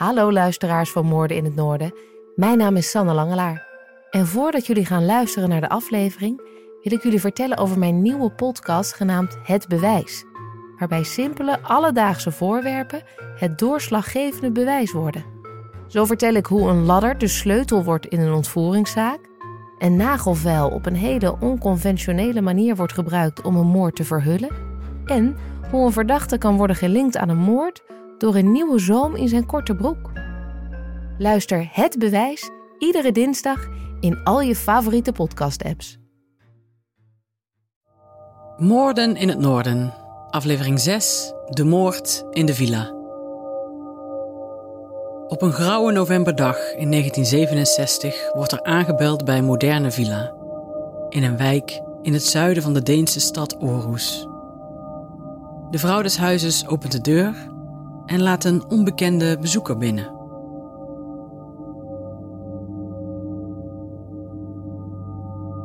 Hallo luisteraars van Moorden in het Noorden. Mijn naam is Sanne Langelaar. En voordat jullie gaan luisteren naar de aflevering, wil ik jullie vertellen over mijn nieuwe podcast genaamd Het Bewijs. Waarbij simpele, alledaagse voorwerpen het doorslaggevende bewijs worden. Zo vertel ik hoe een ladder de sleutel wordt in een ontvoeringszaak, een nagelvel op een hele onconventionele manier wordt gebruikt om een moord te verhullen en hoe een verdachte kan worden gelinkt aan een moord door een nieuwe zoom in zijn korte broek. Luister Het Bewijs iedere dinsdag in al je favoriete podcast-apps. Moorden in het Noorden, aflevering 6, De moord in de villa. Op een grauwe novemberdag in 1967 wordt er aangebeld bij een moderne villa. In een wijk in het zuiden van de Deense stad Aarhus. De vrouw des huizes opent de deur en laat een onbekende bezoeker binnen.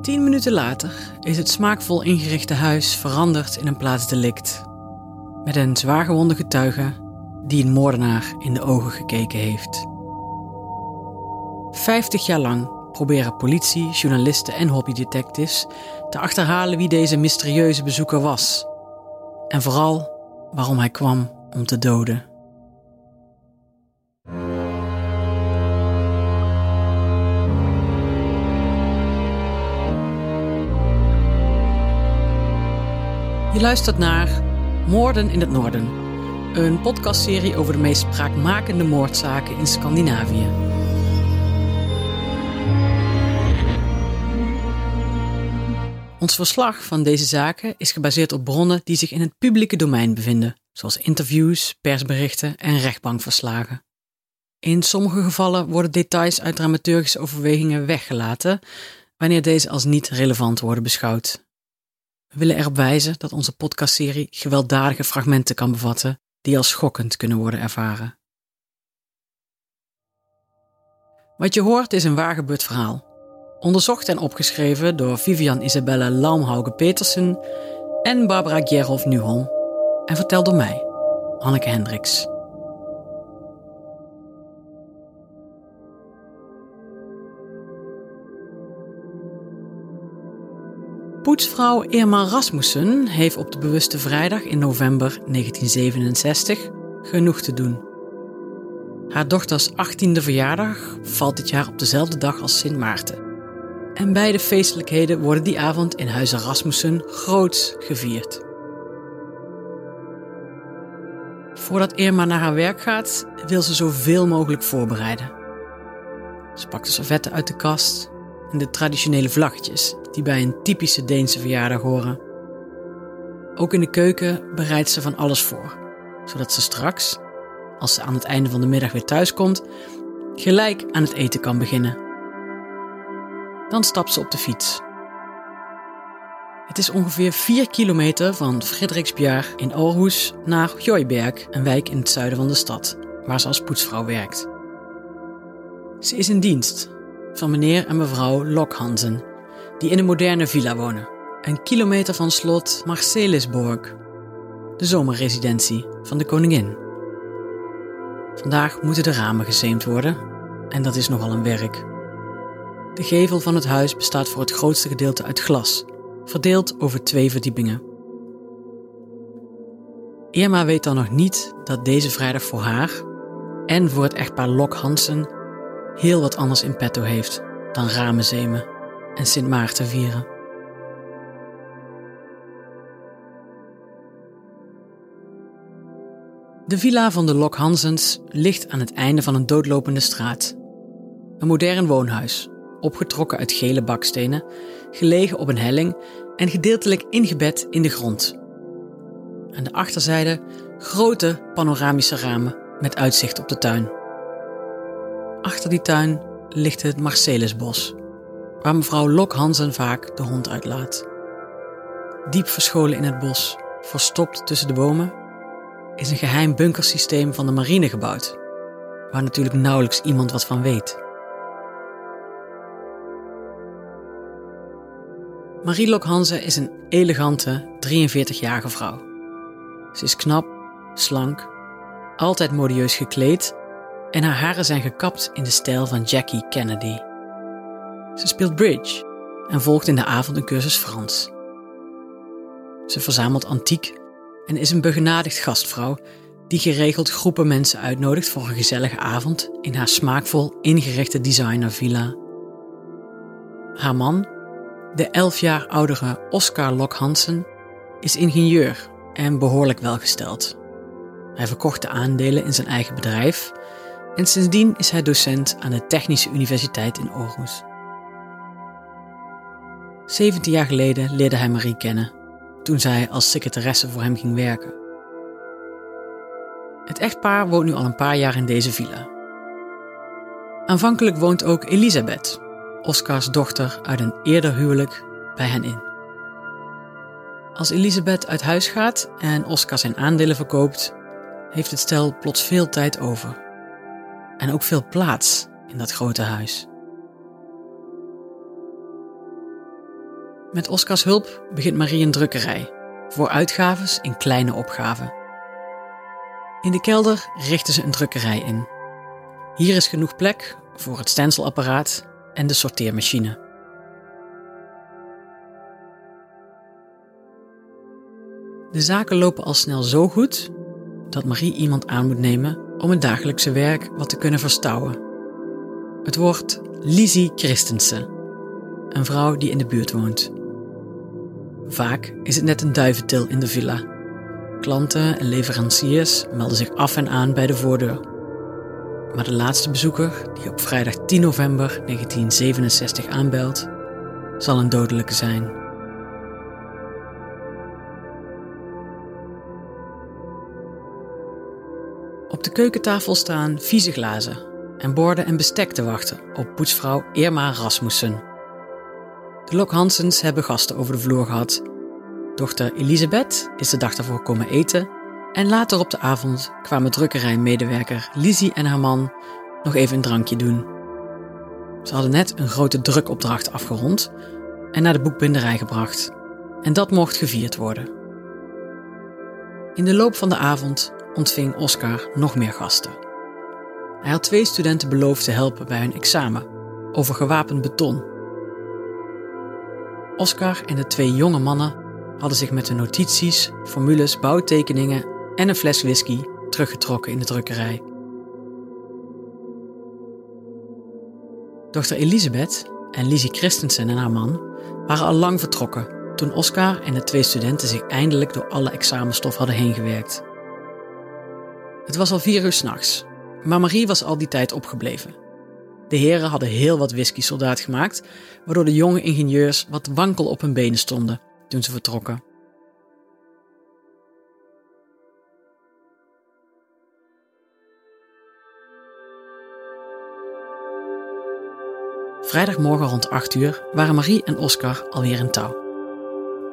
Tien minuten later is het smaakvol ingerichte huis veranderd in een plaatsdelict. Met een zwaargewonde getuige die een moordenaar in de ogen gekeken heeft. Vijftig jaar lang proberen politie, journalisten en hobbydetectives te achterhalen wie deze mysterieuze bezoeker was. En vooral waarom hij kwam om te doden. Je luistert naar Moorden in het Noorden, een podcastserie over de meest spraakmakende moordzaken in Scandinavië. Ons verslag van deze zaken is gebaseerd op bronnen die zich in het publieke domein bevinden, zoals interviews, persberichten en rechtbankverslagen. In sommige gevallen worden details uit dramaturgische overwegingen weggelaten, wanneer deze als niet relevant worden beschouwd. We willen erop wijzen dat onze podcastserie gewelddadige fragmenten kan bevatten die als schokkend kunnen worden ervaren. Wat je hoort is een waargebeurd verhaal. Onderzocht en opgeschreven door Vivian Isabelle Laumhauge-Petersen en Barbara Gerhoff-Nuholm en verteld door mij, Anneke Hendricks. Poetsvrouw Irma Rasmussen heeft op de bewuste vrijdag in november 1967 genoeg te doen. Haar dochters 18e verjaardag valt dit jaar op dezelfde dag als Sint Maarten. En beide feestelijkheden worden die avond in Huizen Rasmussen groots gevierd. Voordat Irma naar haar werk gaat, wil ze zoveel mogelijk voorbereiden. Ze pakt de servetten uit de kast en de traditionele vlaggetjes die bij een typische Deense verjaardag horen. Ook in de keuken bereidt ze van alles voor, zodat ze straks, als ze aan het einde van de middag weer thuis komt, gelijk aan het eten kan beginnen. Dan stapt ze op de fiets. Het is ongeveer 4 kilometer van Frederiksbjerg in Aarhus naar Joyberg, een wijk in het zuiden van de stad, waar ze als poetsvrouw werkt. Ze is in dienst van meneer en mevrouw Lokhansen, die in een moderne villa wonen, een kilometer van slot Marcelisborg, de zomerresidentie van de koningin. Vandaag moeten de ramen gezeemd worden en dat is nogal een werk. De gevel van het huis bestaat voor het grootste gedeelte uit glas, verdeeld over twee verdiepingen. Irma weet dan nog niet dat deze vrijdag voor haar en voor het echtpaar Lok Hansen heel wat anders in petto heeft dan ramen zemen en Sint Maarten vieren. De villa van de Lok Hansens ligt aan het einde van een doodlopende straat. Een modern woonhuis, opgetrokken uit gele bakstenen, gelegen op een helling en gedeeltelijk ingebed in de grond. Aan de achterzijde grote panoramische ramen met uitzicht op de tuin. Achter die tuin ligt het Marcelisbos, waar mevrouw Lok Hansen vaak de hond uitlaat. Diep verscholen in het bos, verstopt tussen de bomen, is een geheim bunkersysteem van de marine gebouwd, waar natuurlijk nauwelijks iemand wat van weet. Marie Lok Hansen is een elegante, 43-jarige vrouw. Ze is knap, slank, altijd modieus gekleed en haar haren zijn gekapt in de stijl van Jackie Kennedy. Ze speelt bridge en volgt in de avond een cursus Frans. Ze verzamelt antiek en is een begenadigd gastvrouw die geregeld groepen mensen uitnodigt voor een gezellige avond in haar smaakvol ingerichte designervilla. Haar man, de elf jaar oudere Oscar Lok Hansen, is ingenieur en behoorlijk welgesteld. Hij verkocht de aandelen in zijn eigen bedrijf en sindsdien is hij docent aan de Technische Universiteit in Aarhus. 17 jaar geleden leerde hij Marie kennen, toen zij als secretaresse voor hem ging werken. Het echtpaar woont nu al een paar jaar in deze villa. Aanvankelijk woont ook Elisabeth, Oscars dochter uit een eerder huwelijk, bij hen in. Als Elisabeth uit huis gaat en Oscar zijn aandelen verkoopt, heeft het stel plots veel tijd over. En ook veel plaats in dat grote huis. Met Oscars hulp begint Marie een drukkerij voor uitgaves in kleine opgaven. In de kelder richten ze een drukkerij in. Hier is genoeg plek voor het stencilapparaat en de sorteermachine. De zaken lopen al snel zo goed dat Marie iemand aan moet nemen om het dagelijkse werk wat te kunnen verstouwen. Het wordt Lizzie Christensen, een vrouw die in de buurt woont. Vaak is het net een duiventil in de villa. Klanten en leveranciers melden zich af en aan bij de voordeur. Maar de laatste bezoeker, die op vrijdag 10 november 1967 aanbelt, zal een dodelijke zijn. Op de keukentafel staan vieze glazen en borden en bestek te wachten op poetsvrouw Irma Rasmussen. De Lok Hansens hebben gasten over de vloer gehad. Dochter Elisabeth is de dag daarvoor komen eten en later op de avond kwamen drukkerijmedewerker Lizzie en haar man nog even een drankje doen. Ze hadden net een grote drukopdracht afgerond en naar de boekbinderij gebracht. En dat mocht gevierd worden. In de loop van de avond ontving Oscar nog meer gasten. Hij had twee studenten beloofd te helpen bij hun examen over gewapend beton. Oscar en de twee jonge mannen hadden zich met hun notities, formules, bouwtekeningen en een fles whisky teruggetrokken in de drukkerij. Dochter Elisabeth en Lizzie Christensen en haar man waren al lang vertrokken toen Oscar en de twee studenten zich eindelijk door alle examenstof hadden heengewerkt. Het was al vier uur s'nachts, maar Marie was al die tijd opgebleven. De heren hadden heel wat whisky soldaat gemaakt, waardoor de jonge ingenieurs wat wankel op hun benen stonden toen ze vertrokken. Vrijdagmorgen rond 8 uur waren Marie en Oscar alweer in touw.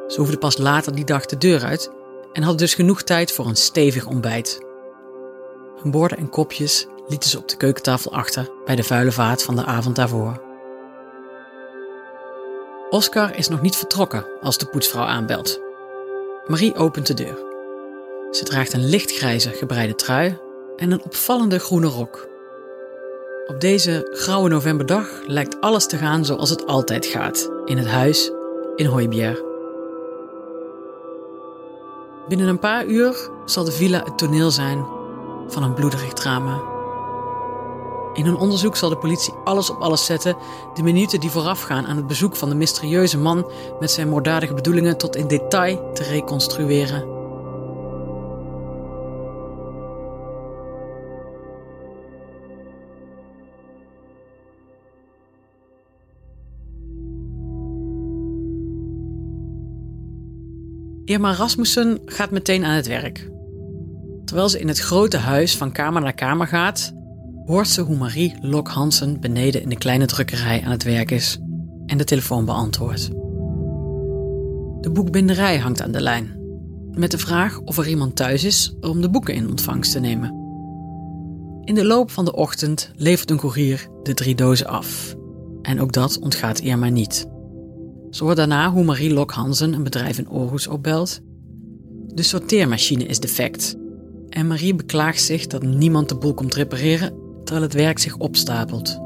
Ze hoefden pas later die dag de deur uit en hadden dus genoeg tijd voor een stevig ontbijt. Hun borden en kopjes lieten ze op de keukentafel achter bij de vuile vaat van de avond daarvoor. Oscar is nog niet vertrokken als de poetsvrouw aanbelt. Marie opent de deur. Ze draagt een lichtgrijze gebreide trui en een opvallende groene rok. Op deze grauwe novemberdag lijkt alles te gaan zoals het altijd gaat in het huis in Hooibier. Binnen een paar uur zal de villa het toneel zijn van een bloederig drama. In hun onderzoek zal de politie alles op alles zetten, de minuten die voorafgaan aan het bezoek van de mysterieuze man met zijn moorddadige bedoelingen tot in detail te reconstrueren. Irma Rasmussen gaat meteen aan het werk. Terwijl ze in het grote huis van kamer naar kamer gaat, hoort ze hoe Marie Lok Hansen beneden in de kleine drukkerij aan het werk is en de telefoon beantwoordt. De boekbinderij hangt aan de lijn, met de vraag of er iemand thuis is om de boeken in ontvangst te nemen. In de loop van de ochtend levert een koerier de drie dozen af. En ook dat ontgaat Irma niet. Ze hoort daarna hoe Marie Lok Hansen een bedrijf in Aarhus opbelt. De sorteermachine is defect. En Marie beklaagt zich dat niemand de boel komt repareren terwijl het werk zich opstapelt.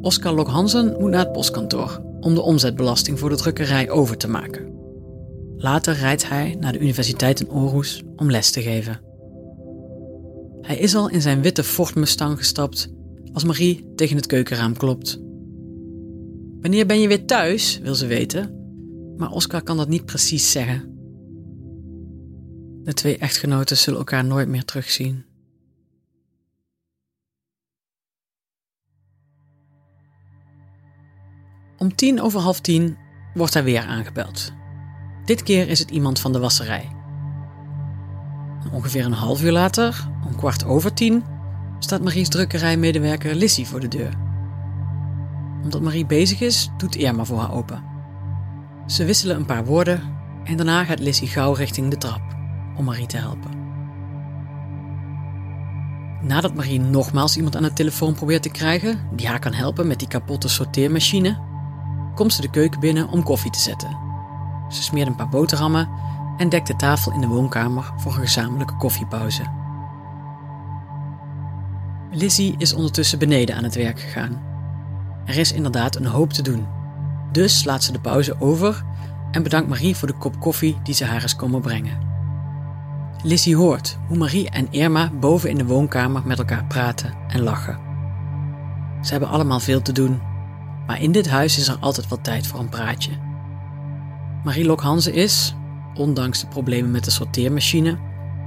Oscar Lok Hansen moet naar het postkantoor om de omzetbelasting voor de drukkerij over te maken. Later rijdt hij naar de Universiteit in Aarhus om les te geven. Hij is al in zijn witte Ford Mustang gestapt als Marie tegen het keukenraam klopt. Wanneer ben je weer thuis, wil ze weten, maar Oscar kan dat niet precies zeggen. De twee echtgenoten zullen elkaar nooit meer terugzien. Om tien over half tien wordt hij weer aangebeld. Dit keer is het iemand van de wasserij. Ongeveer een half uur later, om kwart over tien, staat Marie's drukkerijmedewerker Lissy voor de deur. Omdat Marie bezig is, doet Irma voor haar open. Ze wisselen een paar woorden en daarna gaat Lissy gauw richting de trap om Marie te helpen. Nadat Marie nogmaals iemand aan de telefoon probeert te krijgen die haar kan helpen met die kapotte sorteermachine, komt ze de keuken binnen om koffie te zetten. Ze smeert een paar boterhammen en dekt de tafel in de woonkamer voor een gezamenlijke koffiepauze. Lizzie is ondertussen beneden aan het werk gegaan. Er is inderdaad een hoop te doen. Dus laat ze de pauze over en bedankt Marie voor de kop koffie die ze haar is komen brengen. Lizzie hoort hoe Marie en Irma boven in de woonkamer met elkaar praten en lachen. Ze hebben allemaal veel te doen, maar in dit huis is er altijd wel tijd voor een praatje. Marie Lokhanze is, ondanks de problemen met de sorteermachine,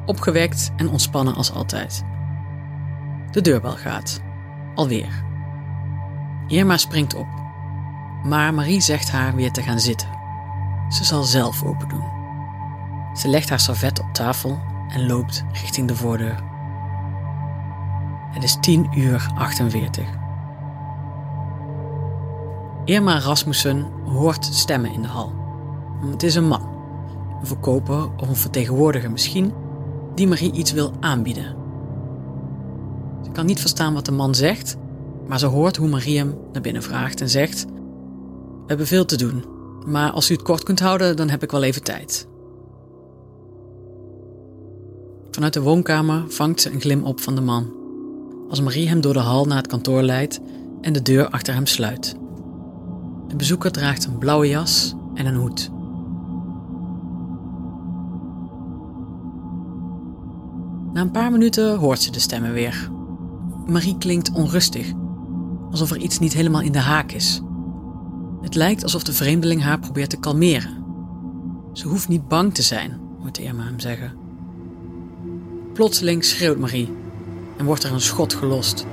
opgewekt en ontspannen als altijd. De deurbel gaat. Alweer. Irma springt op, maar Marie zegt haar weer te gaan zitten. Ze zal zelf open doen. Ze legt haar servet op tafel en loopt richting de voordeur. Het is 10 uur 48. Irma Rasmussen hoort stemmen in de hal. Het is een man, een verkoper of een vertegenwoordiger misschien, die Marie iets wil aanbieden. Ze kan niet verstaan wat de man zegt, maar ze hoort hoe Marie hem naar binnen vraagt en zegt: We hebben veel te doen, maar als u het kort kunt houden, dan heb ik wel even tijd. Vanuit de woonkamer vangt ze een glim op van de man. Als Marie hem door de hal naar het kantoor leidt en de deur achter hem sluit. De bezoeker draagt een blauwe jas en een hoed. Na een paar minuten hoort ze de stemmen weer. Marie klinkt onrustig, alsof er iets niet helemaal in de haak is. Het lijkt alsof de vreemdeling haar probeert te kalmeren. Ze hoeft niet bang te zijn, hoort Irma hem zeggen. Plotseling schreeuwt Marie en wordt er een schot gelost.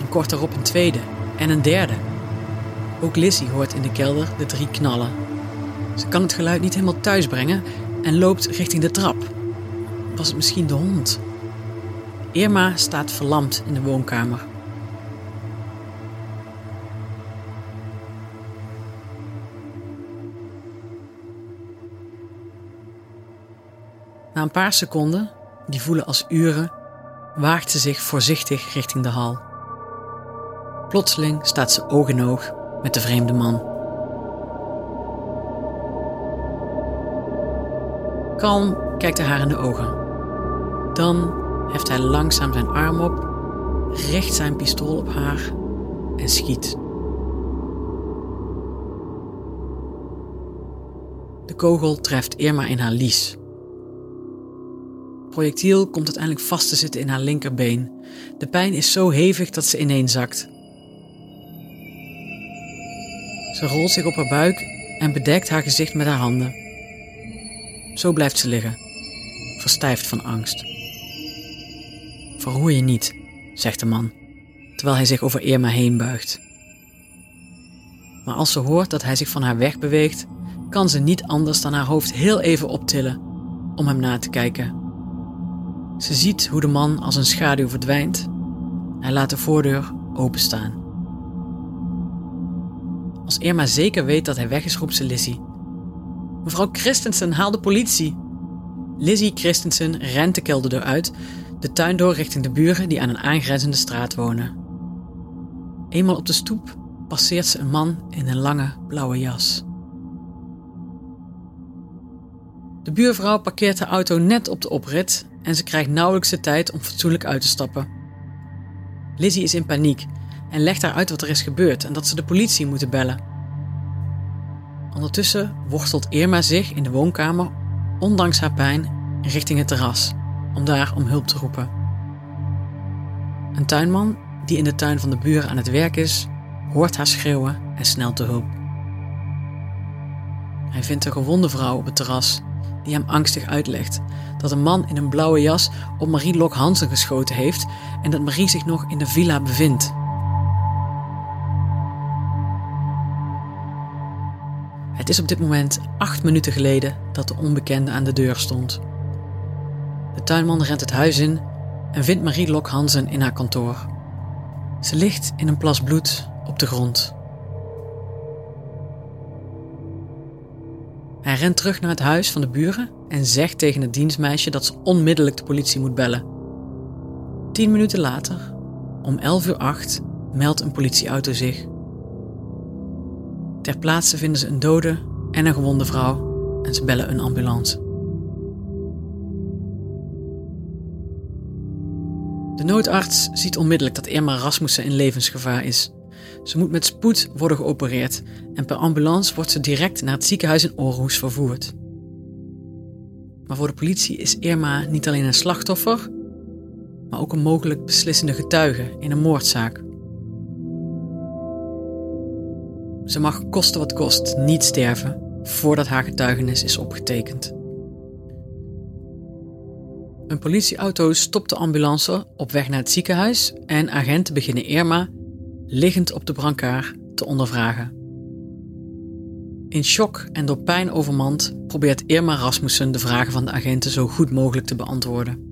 En kort daarop een tweede en een derde. Ook Lissy hoort in de kelder de drie knallen. Ze kan het geluid niet helemaal thuis brengen en loopt richting de trap. Was het misschien de hond? Irma staat verlamd in de woonkamer. Na een paar seconden die voelen als uren, waagt ze zich voorzichtig richting de hal. Plotseling staat ze oog in oog met de vreemde man. Kalm kijkt hij haar in de ogen. Dan heft hij langzaam zijn arm op, richt zijn pistool op haar en schiet. De kogel treft Irma in haar lies projectiel komt uiteindelijk vast te zitten in haar linkerbeen. De pijn is zo hevig dat ze ineenzakt. Ze rolt zich op haar buik en bedekt haar gezicht met haar handen. Zo blijft ze liggen, verstijfd van angst. Verroer je niet, zegt de man, terwijl hij zich over Irma heen buigt. Maar als ze hoort dat hij zich van haar wegbeweegt, kan ze niet anders dan haar hoofd heel even optillen om hem na te kijken. Ze ziet hoe de man als een schaduw verdwijnt. Hij laat de voordeur openstaan. Als Irma zeker weet dat hij weg is, roept ze Lizzie. Mevrouw Christensen, haal de politie! Lizzie Christensen rent de kelderdeur uit, de tuin door richting de buren die aan een aangrenzende straat wonen. Eenmaal op de stoep passeert ze een man in een lange blauwe jas. De buurvrouw parkeert haar auto net op de oprit en ze krijgt nauwelijks de tijd om fatsoenlijk uit te stappen. Lizzie is in paniek en legt haar uit wat er is gebeurd en dat ze de politie moeten bellen. Ondertussen worstelt Irma zich in de woonkamer, ondanks haar pijn, richting het terras, om daar om hulp te roepen. Een tuinman, die in de tuin van de buren aan het werk is, hoort haar schreeuwen en snelt te hulp. Hij vindt een gewonde vrouw op het terras, die hem angstig uitlegt dat een man in een blauwe jas op Marie Lok Hansen geschoten heeft en dat Marie zich nog in de villa bevindt. Is op dit moment acht minuten geleden dat de onbekende aan de deur stond. De tuinman rent het huis in en vindt Marie Lok Hansen in haar kantoor. Ze ligt in een plas bloed op de grond. Hij rent terug naar het huis van de buren en zegt tegen het dienstmeisje dat ze onmiddellijk de politie moet bellen. Tien minuten later, om 11 uur 8, meldt een politieauto zich. Ter plaatse vinden ze een dode en een gewonde vrouw en ze bellen een ambulance. De noodarts ziet onmiddellijk dat Irma Rasmussen in levensgevaar is. Ze moet met spoed worden geopereerd en per ambulance wordt ze direct naar het ziekenhuis in Aarhus vervoerd. Maar voor de politie is Irma niet alleen een slachtoffer, maar ook een mogelijk beslissende getuige in een moordzaak. Ze mag kosten wat kost niet sterven voordat haar getuigenis is opgetekend. Een politieauto stopt de ambulance op weg naar het ziekenhuis en agenten beginnen Irma, liggend op de brancard, te ondervragen. In shock en door pijn overmand probeert Irma Rasmussen de vragen van de agenten zo goed mogelijk te beantwoorden.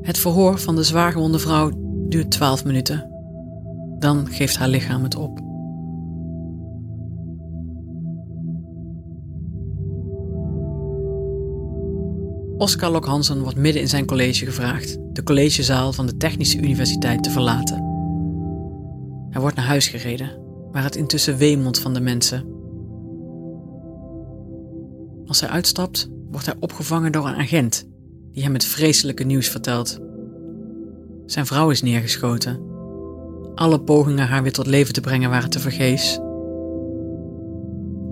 Het verhoor van de zwaargewonde vrouw duurt 12 minuten. Dan geeft haar lichaam het op. Oscar Lok Hansen wordt midden in zijn college gevraagd de collegezaal van de Technische Universiteit te verlaten. Hij wordt naar huis gereden, waar het intussen wemelt van de mensen. Als hij uitstapt, wordt hij opgevangen door een agent die hem het vreselijke nieuws vertelt. Zijn vrouw is neergeschoten. Alle pogingen haar weer tot leven te brengen waren tevergeefs.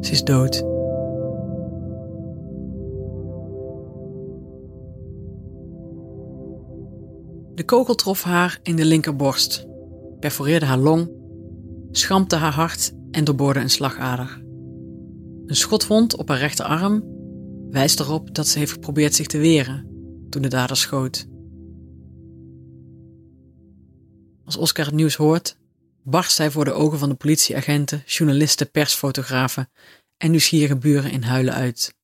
Ze is dood. De kogel trof haar in de linkerborst, perforeerde haar long, schampte haar hart en doorboorde een slagader. Een schotwond op haar rechterarm wijst erop dat ze heeft geprobeerd zich te weren toen de dader schoot. Als Oscar het nieuws hoort, barst zij voor de ogen van de politieagenten, journalisten, persfotografen en nieuwsgierige buren in huilen uit.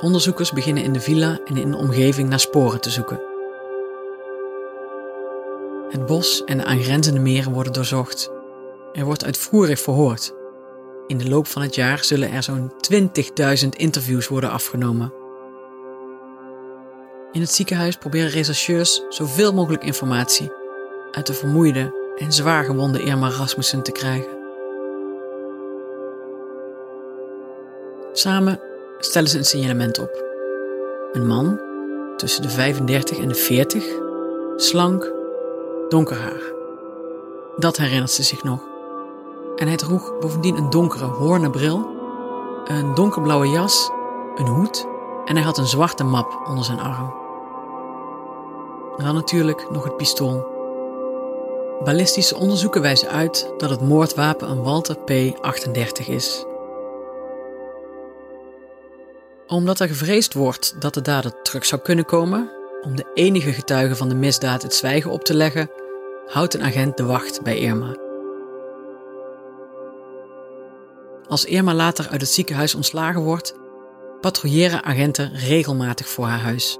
Onderzoekers beginnen in de villa en in de omgeving naar sporen te zoeken. Het bos en de aangrenzende meren worden doorzocht. Er wordt uitvoerig verhoord. In de loop van het jaar zullen er zo'n 20.000 interviews worden afgenomen. In het ziekenhuis proberen rechercheurs zoveel mogelijk informatie uit de vermoeide en zwaar gewonde Irma Rasmussen te krijgen. Samen stellen ze een signalement op. Een man tussen de 35 en de 40, slank, donker haar. Dat herinnert ze zich nog. En hij droeg bovendien een donkere hoornen bril, een donkerblauwe jas, een hoed en hij had een zwarte map onder zijn arm. Dan natuurlijk nog het pistool. Ballistische onderzoeken wijzen uit dat het moordwapen een Walter P38 is omdat er gevreesd wordt dat de dader terug zou kunnen komen, om de enige getuige van de misdaad het zwijgen op te leggen, houdt een agent de wacht bij Irma. Als Irma later uit het ziekenhuis ontslagen wordt, patrouilleren agenten regelmatig voor haar huis.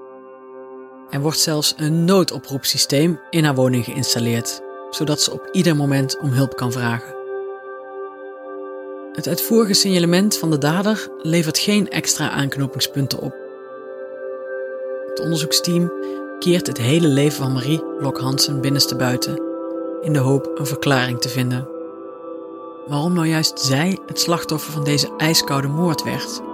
Er wordt zelfs een noodoproepsysteem in haar woning geïnstalleerd, zodat ze op ieder moment om hulp kan vragen. Het uitvoerige signalement van de dader levert geen extra aanknopingspunten op. Het onderzoeksteam keert het hele leven van Marie Lok Hansen binnenstebuiten in de hoop een verklaring te vinden. Waarom nou juist zij het slachtoffer van deze ijskoude moord werd?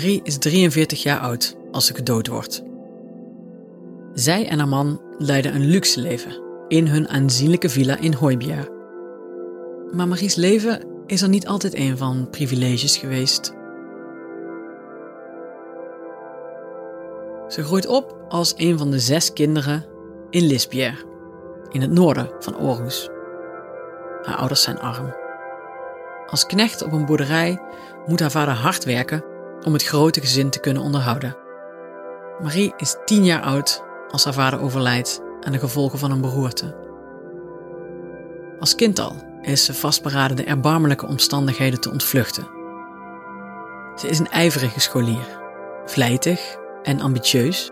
Marie is 43 jaar oud als ze gedood wordt. Zij en haar man leiden een luxe leven in hun aanzienlijke villa in Hooibier. Maar Marie's leven is er niet altijd een van privileges geweest. Ze groeit op als een van de zes kinderen in Lisbier, in het noorden van Aarhus. Haar ouders zijn arm. Als knecht op een boerderij moet haar vader hard werken om het grote gezin te kunnen onderhouden. Marie is tien jaar oud als haar vader overlijdt aan de gevolgen van een beroerte. Als kind al is ze vastberaden de erbarmelijke omstandigheden te ontvluchten. Ze is een ijverige scholier, vlijtig en ambitieus.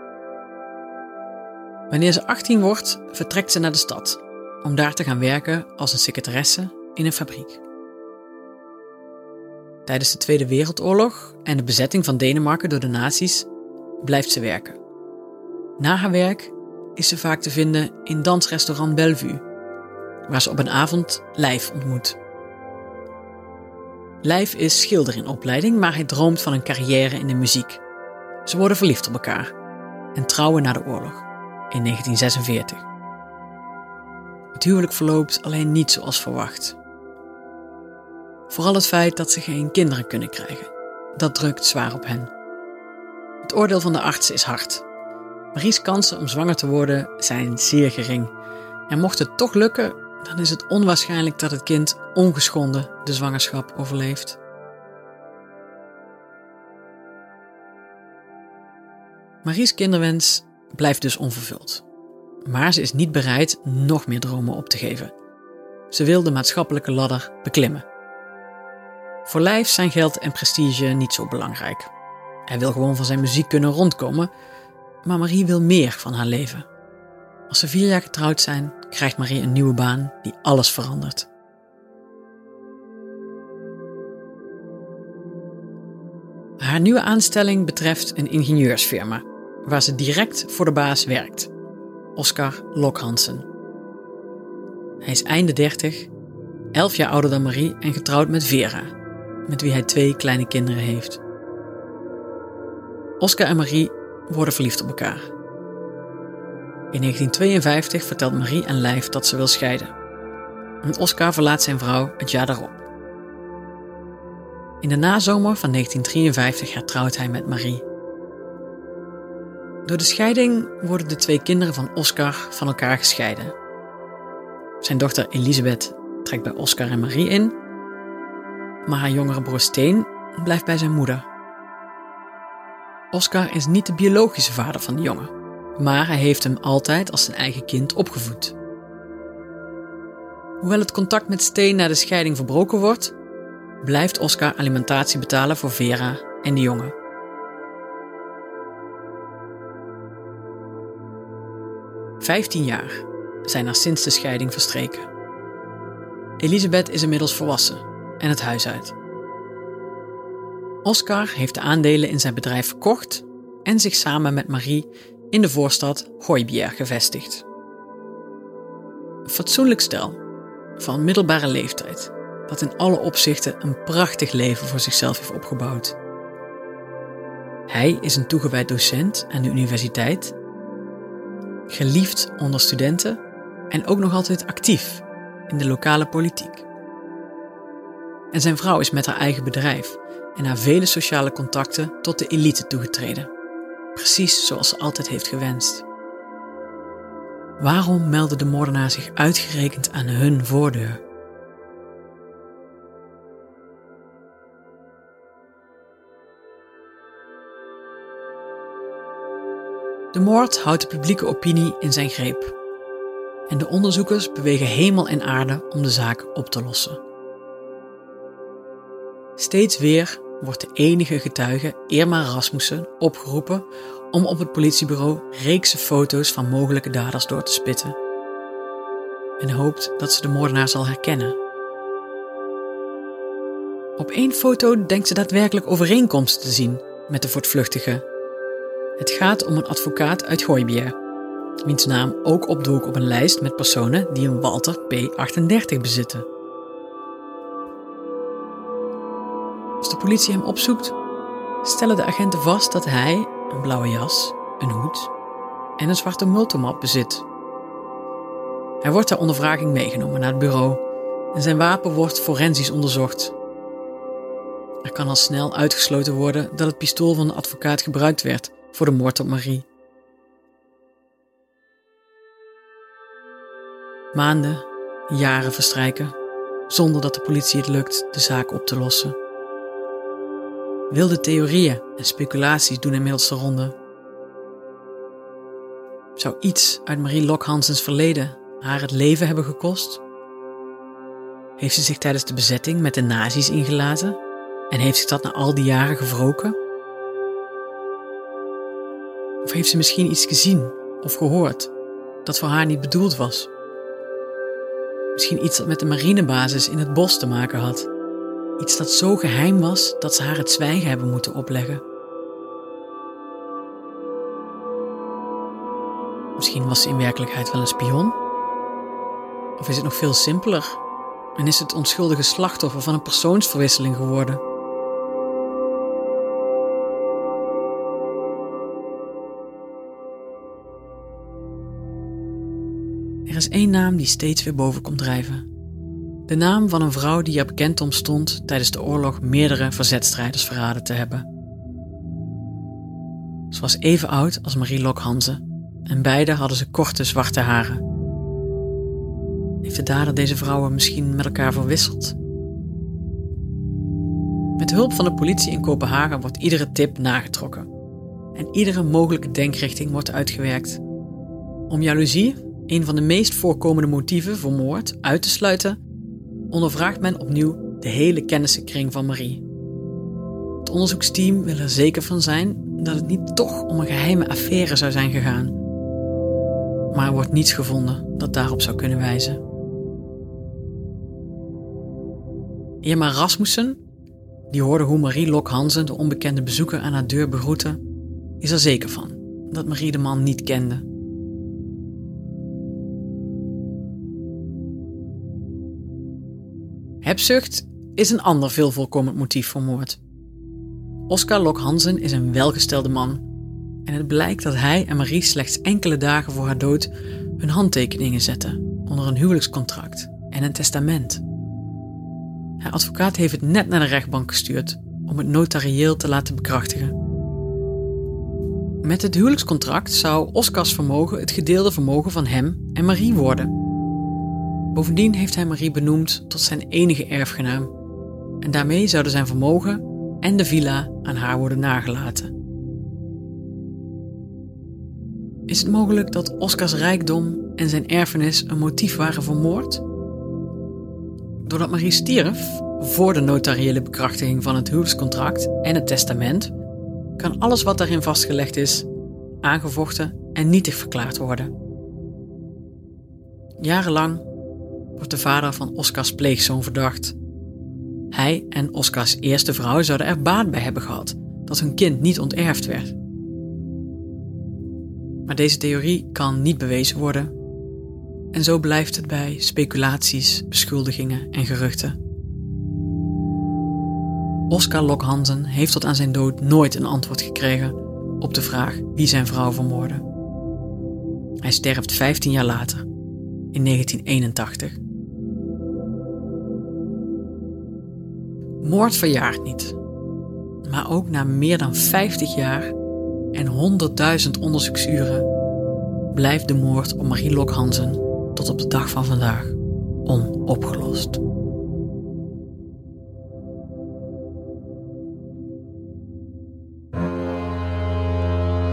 Wanneer ze 18 wordt, vertrekt ze naar de stad om daar te gaan werken als een secretaresse in een fabriek. Tijdens de Tweede Wereldoorlog en de bezetting van Denemarken door de nazi's blijft ze werken. Na haar werk is ze vaak te vinden in dansrestaurant Bellevue, waar ze op een avond Lijf ontmoet. Lijf is schilder in opleiding, maar hij droomt van een carrière in de muziek. Ze worden verliefd op elkaar en trouwen na de oorlog in 1946. Het huwelijk verloopt alleen niet zoals verwacht. Vooral het feit dat ze geen kinderen kunnen krijgen, dat drukt zwaar op hen. Het oordeel van de artsen is hard. Marie's kansen om zwanger te worden zijn zeer gering. En mocht het toch lukken, dan is het onwaarschijnlijk dat het kind ongeschonden de zwangerschap overleeft. Marie's kinderwens blijft dus onvervuld. Maar ze is niet bereid nog meer dromen op te geven. Ze wil de maatschappelijke ladder beklimmen. Voor Lijf zijn geld en prestige niet zo belangrijk. Hij wil gewoon van zijn muziek kunnen rondkomen, maar Marie wil meer van haar leven. Als ze vier jaar getrouwd zijn, krijgt Marie een nieuwe baan die alles verandert. Haar nieuwe aanstelling betreft een ingenieursfirma, waar ze direct voor de baas werkt, Oscar Lokhansen. Hij is einde 30, 11 jaar ouder dan Marie en getrouwd met Vera, met wie hij twee kleine kinderen heeft. Oscar en Marie worden verliefd op elkaar. In 1952 vertelt Marie aan Lijf dat ze wil scheiden. En Oscar verlaat zijn vrouw het jaar daarop. In de nazomer van 1953 hertrouwt hij met Marie. Door de scheiding worden de twee kinderen van Oscar van elkaar gescheiden. Zijn dochter Elisabeth trekt bij Oscar en Marie in, maar haar jongere broer Steen blijft bij zijn moeder. Oscar is niet de biologische vader van de jongen, maar hij heeft hem altijd als zijn eigen kind opgevoed. Hoewel het contact met Steen na de scheiding verbroken wordt, blijft Oscar alimentatie betalen voor Vera en de jongen. Vijftien jaar zijn er sinds de scheiding verstreken. Elisabeth is inmiddels volwassen en het huis uit. Oscar heeft de aandelen in zijn bedrijf verkocht en zich samen met Marie in de voorstad Hooibier gevestigd. Een fatsoenlijk stel van middelbare leeftijd dat in alle opzichten een prachtig leven voor zichzelf heeft opgebouwd. Hij is een toegewijd docent aan de universiteit, geliefd onder studenten en ook nog altijd actief in de lokale politiek. En zijn vrouw is met haar eigen bedrijf en haar vele sociale contacten tot de elite toegetreden. Precies zoals ze altijd heeft gewenst. Waarom meldde de moordenaar zich uitgerekend aan hun voordeur? De moord houdt de publieke opinie in zijn greep. En de onderzoekers bewegen hemel en aarde om de zaak op te lossen. Steeds weer wordt de enige getuige, Irma Rasmussen, opgeroepen om op het politiebureau reekse foto's van mogelijke daders door te spitten. En hoopt dat ze de moordenaar zal herkennen. Op één foto denkt ze daadwerkelijk overeenkomsten te zien met de voortvluchtige. Het gaat om een advocaat uit Gooibier, wiens naam ook opdook op een lijst met personen die een Walter P38 bezitten. Politie hem opzoekt, stellen de agenten vast dat hij een blauwe jas, een hoed en een zwarte multimap bezit. Hij wordt ter ondervraging meegenomen naar het bureau en zijn wapen wordt forensisch onderzocht. Er kan al snel uitgesloten worden dat het pistool van de advocaat gebruikt werd voor de moord op Marie. Maanden, jaren verstrijken zonder dat de politie het lukt de zaak op te lossen. Wilde theorieën en speculaties doen inmiddels de ronde. Zou iets uit Marie Lokhansens verleden haar het leven hebben gekost? Heeft ze zich tijdens de bezetting met de nazi's ingelaten en heeft zich dat na al die jaren gewroken? Of heeft ze misschien iets gezien of gehoord dat voor haar niet bedoeld was? Misschien iets dat met de marinebasis in het bos te maken had. Iets dat zo geheim was dat ze haar het zwijgen hebben moeten opleggen. Misschien was ze in werkelijkheid wel een spion? Of is het nog veel simpeler en is het onschuldige slachtoffer van een persoonsverwisseling geworden? Er is één naam die steeds weer boven komt drijven. De naam van een vrouw die er bekend om stond tijdens de oorlog meerdere verzetstrijders verraden te hebben. Ze was even oud als Marie Lokhanze en beide hadden ze korte zwarte haren. Heeft de dader deze vrouwen misschien met elkaar verwisseld? Met hulp van de politie in Kopenhagen wordt iedere tip nagetrokken en iedere mogelijke denkrichting wordt uitgewerkt. Om jaloezie, een van de meest voorkomende motieven voor moord, uit te sluiten, ondervraagt men opnieuw de hele kennissenkring van Marie. Het onderzoeksteam wil er zeker van zijn dat het niet toch om een geheime affaire zou zijn gegaan. Maar er wordt niets gevonden dat daarop zou kunnen wijzen. Irma Rasmussen, die hoorde hoe Marie Lok Hansen de onbekende bezoeker aan haar deur begroette, is er zeker van dat Marie de man niet kende. Hebzucht is een ander veel voorkomend motief voor moord. Oscar Lok Hansen is een welgestelde man. En het blijkt dat hij en Marie slechts enkele dagen voor haar dood hun handtekeningen zetten onder een huwelijkscontract en een testament. Haar advocaat heeft het net naar de rechtbank gestuurd om het notarieel te laten bekrachtigen. Met het huwelijkscontract zou Oscars vermogen het gedeelde vermogen van hem en Marie worden. Bovendien heeft hij Marie benoemd tot zijn enige erfgenaam. En daarmee zouden zijn vermogen en de villa aan haar worden nagelaten. Is het mogelijk dat Oscars rijkdom en zijn erfenis een motief waren voor moord? Doordat Marie stierf, voor de notariële bekrachtiging van het huwelijkscontract en het testament, kan alles wat daarin vastgelegd is, aangevochten en nietig verklaard worden. Jarenlang wordt de vader van Oscars pleegzoon verdacht. Hij en Oscars eerste vrouw zouden er baat bij hebben gehad dat hun kind niet onterfd werd. Maar deze theorie kan niet bewezen worden. En zo blijft het bij speculaties, beschuldigingen en geruchten. Oscar Lokhansen heeft tot aan zijn dood nooit een antwoord gekregen op de vraag wie zijn vrouw vermoordde. Hij sterft 15 jaar later, in 1981. Moord verjaart niet. Maar ook na meer dan 50 jaar en 100.000 onderzoeksuren blijft de moord op Marie Lokhansen tot op de dag van vandaag onopgelost.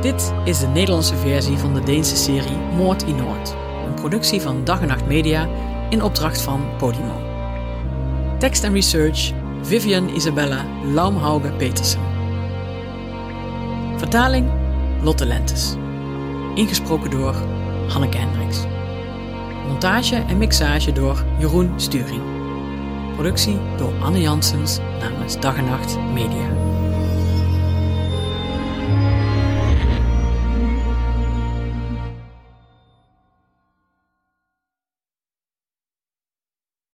Dit is de Nederlandse versie van de Deense serie Moord in Noord, een productie van Dag en Nacht Media in opdracht van Podimo. Tekst en research Vivian Isabella Laumhauge Petersen. Vertaling Lotte Lentes. Ingesproken door Hanneke Hendricks. Montage en mixage door Jeroen Sturing. Productie door Anne Janssens namens Dag en Nacht Media.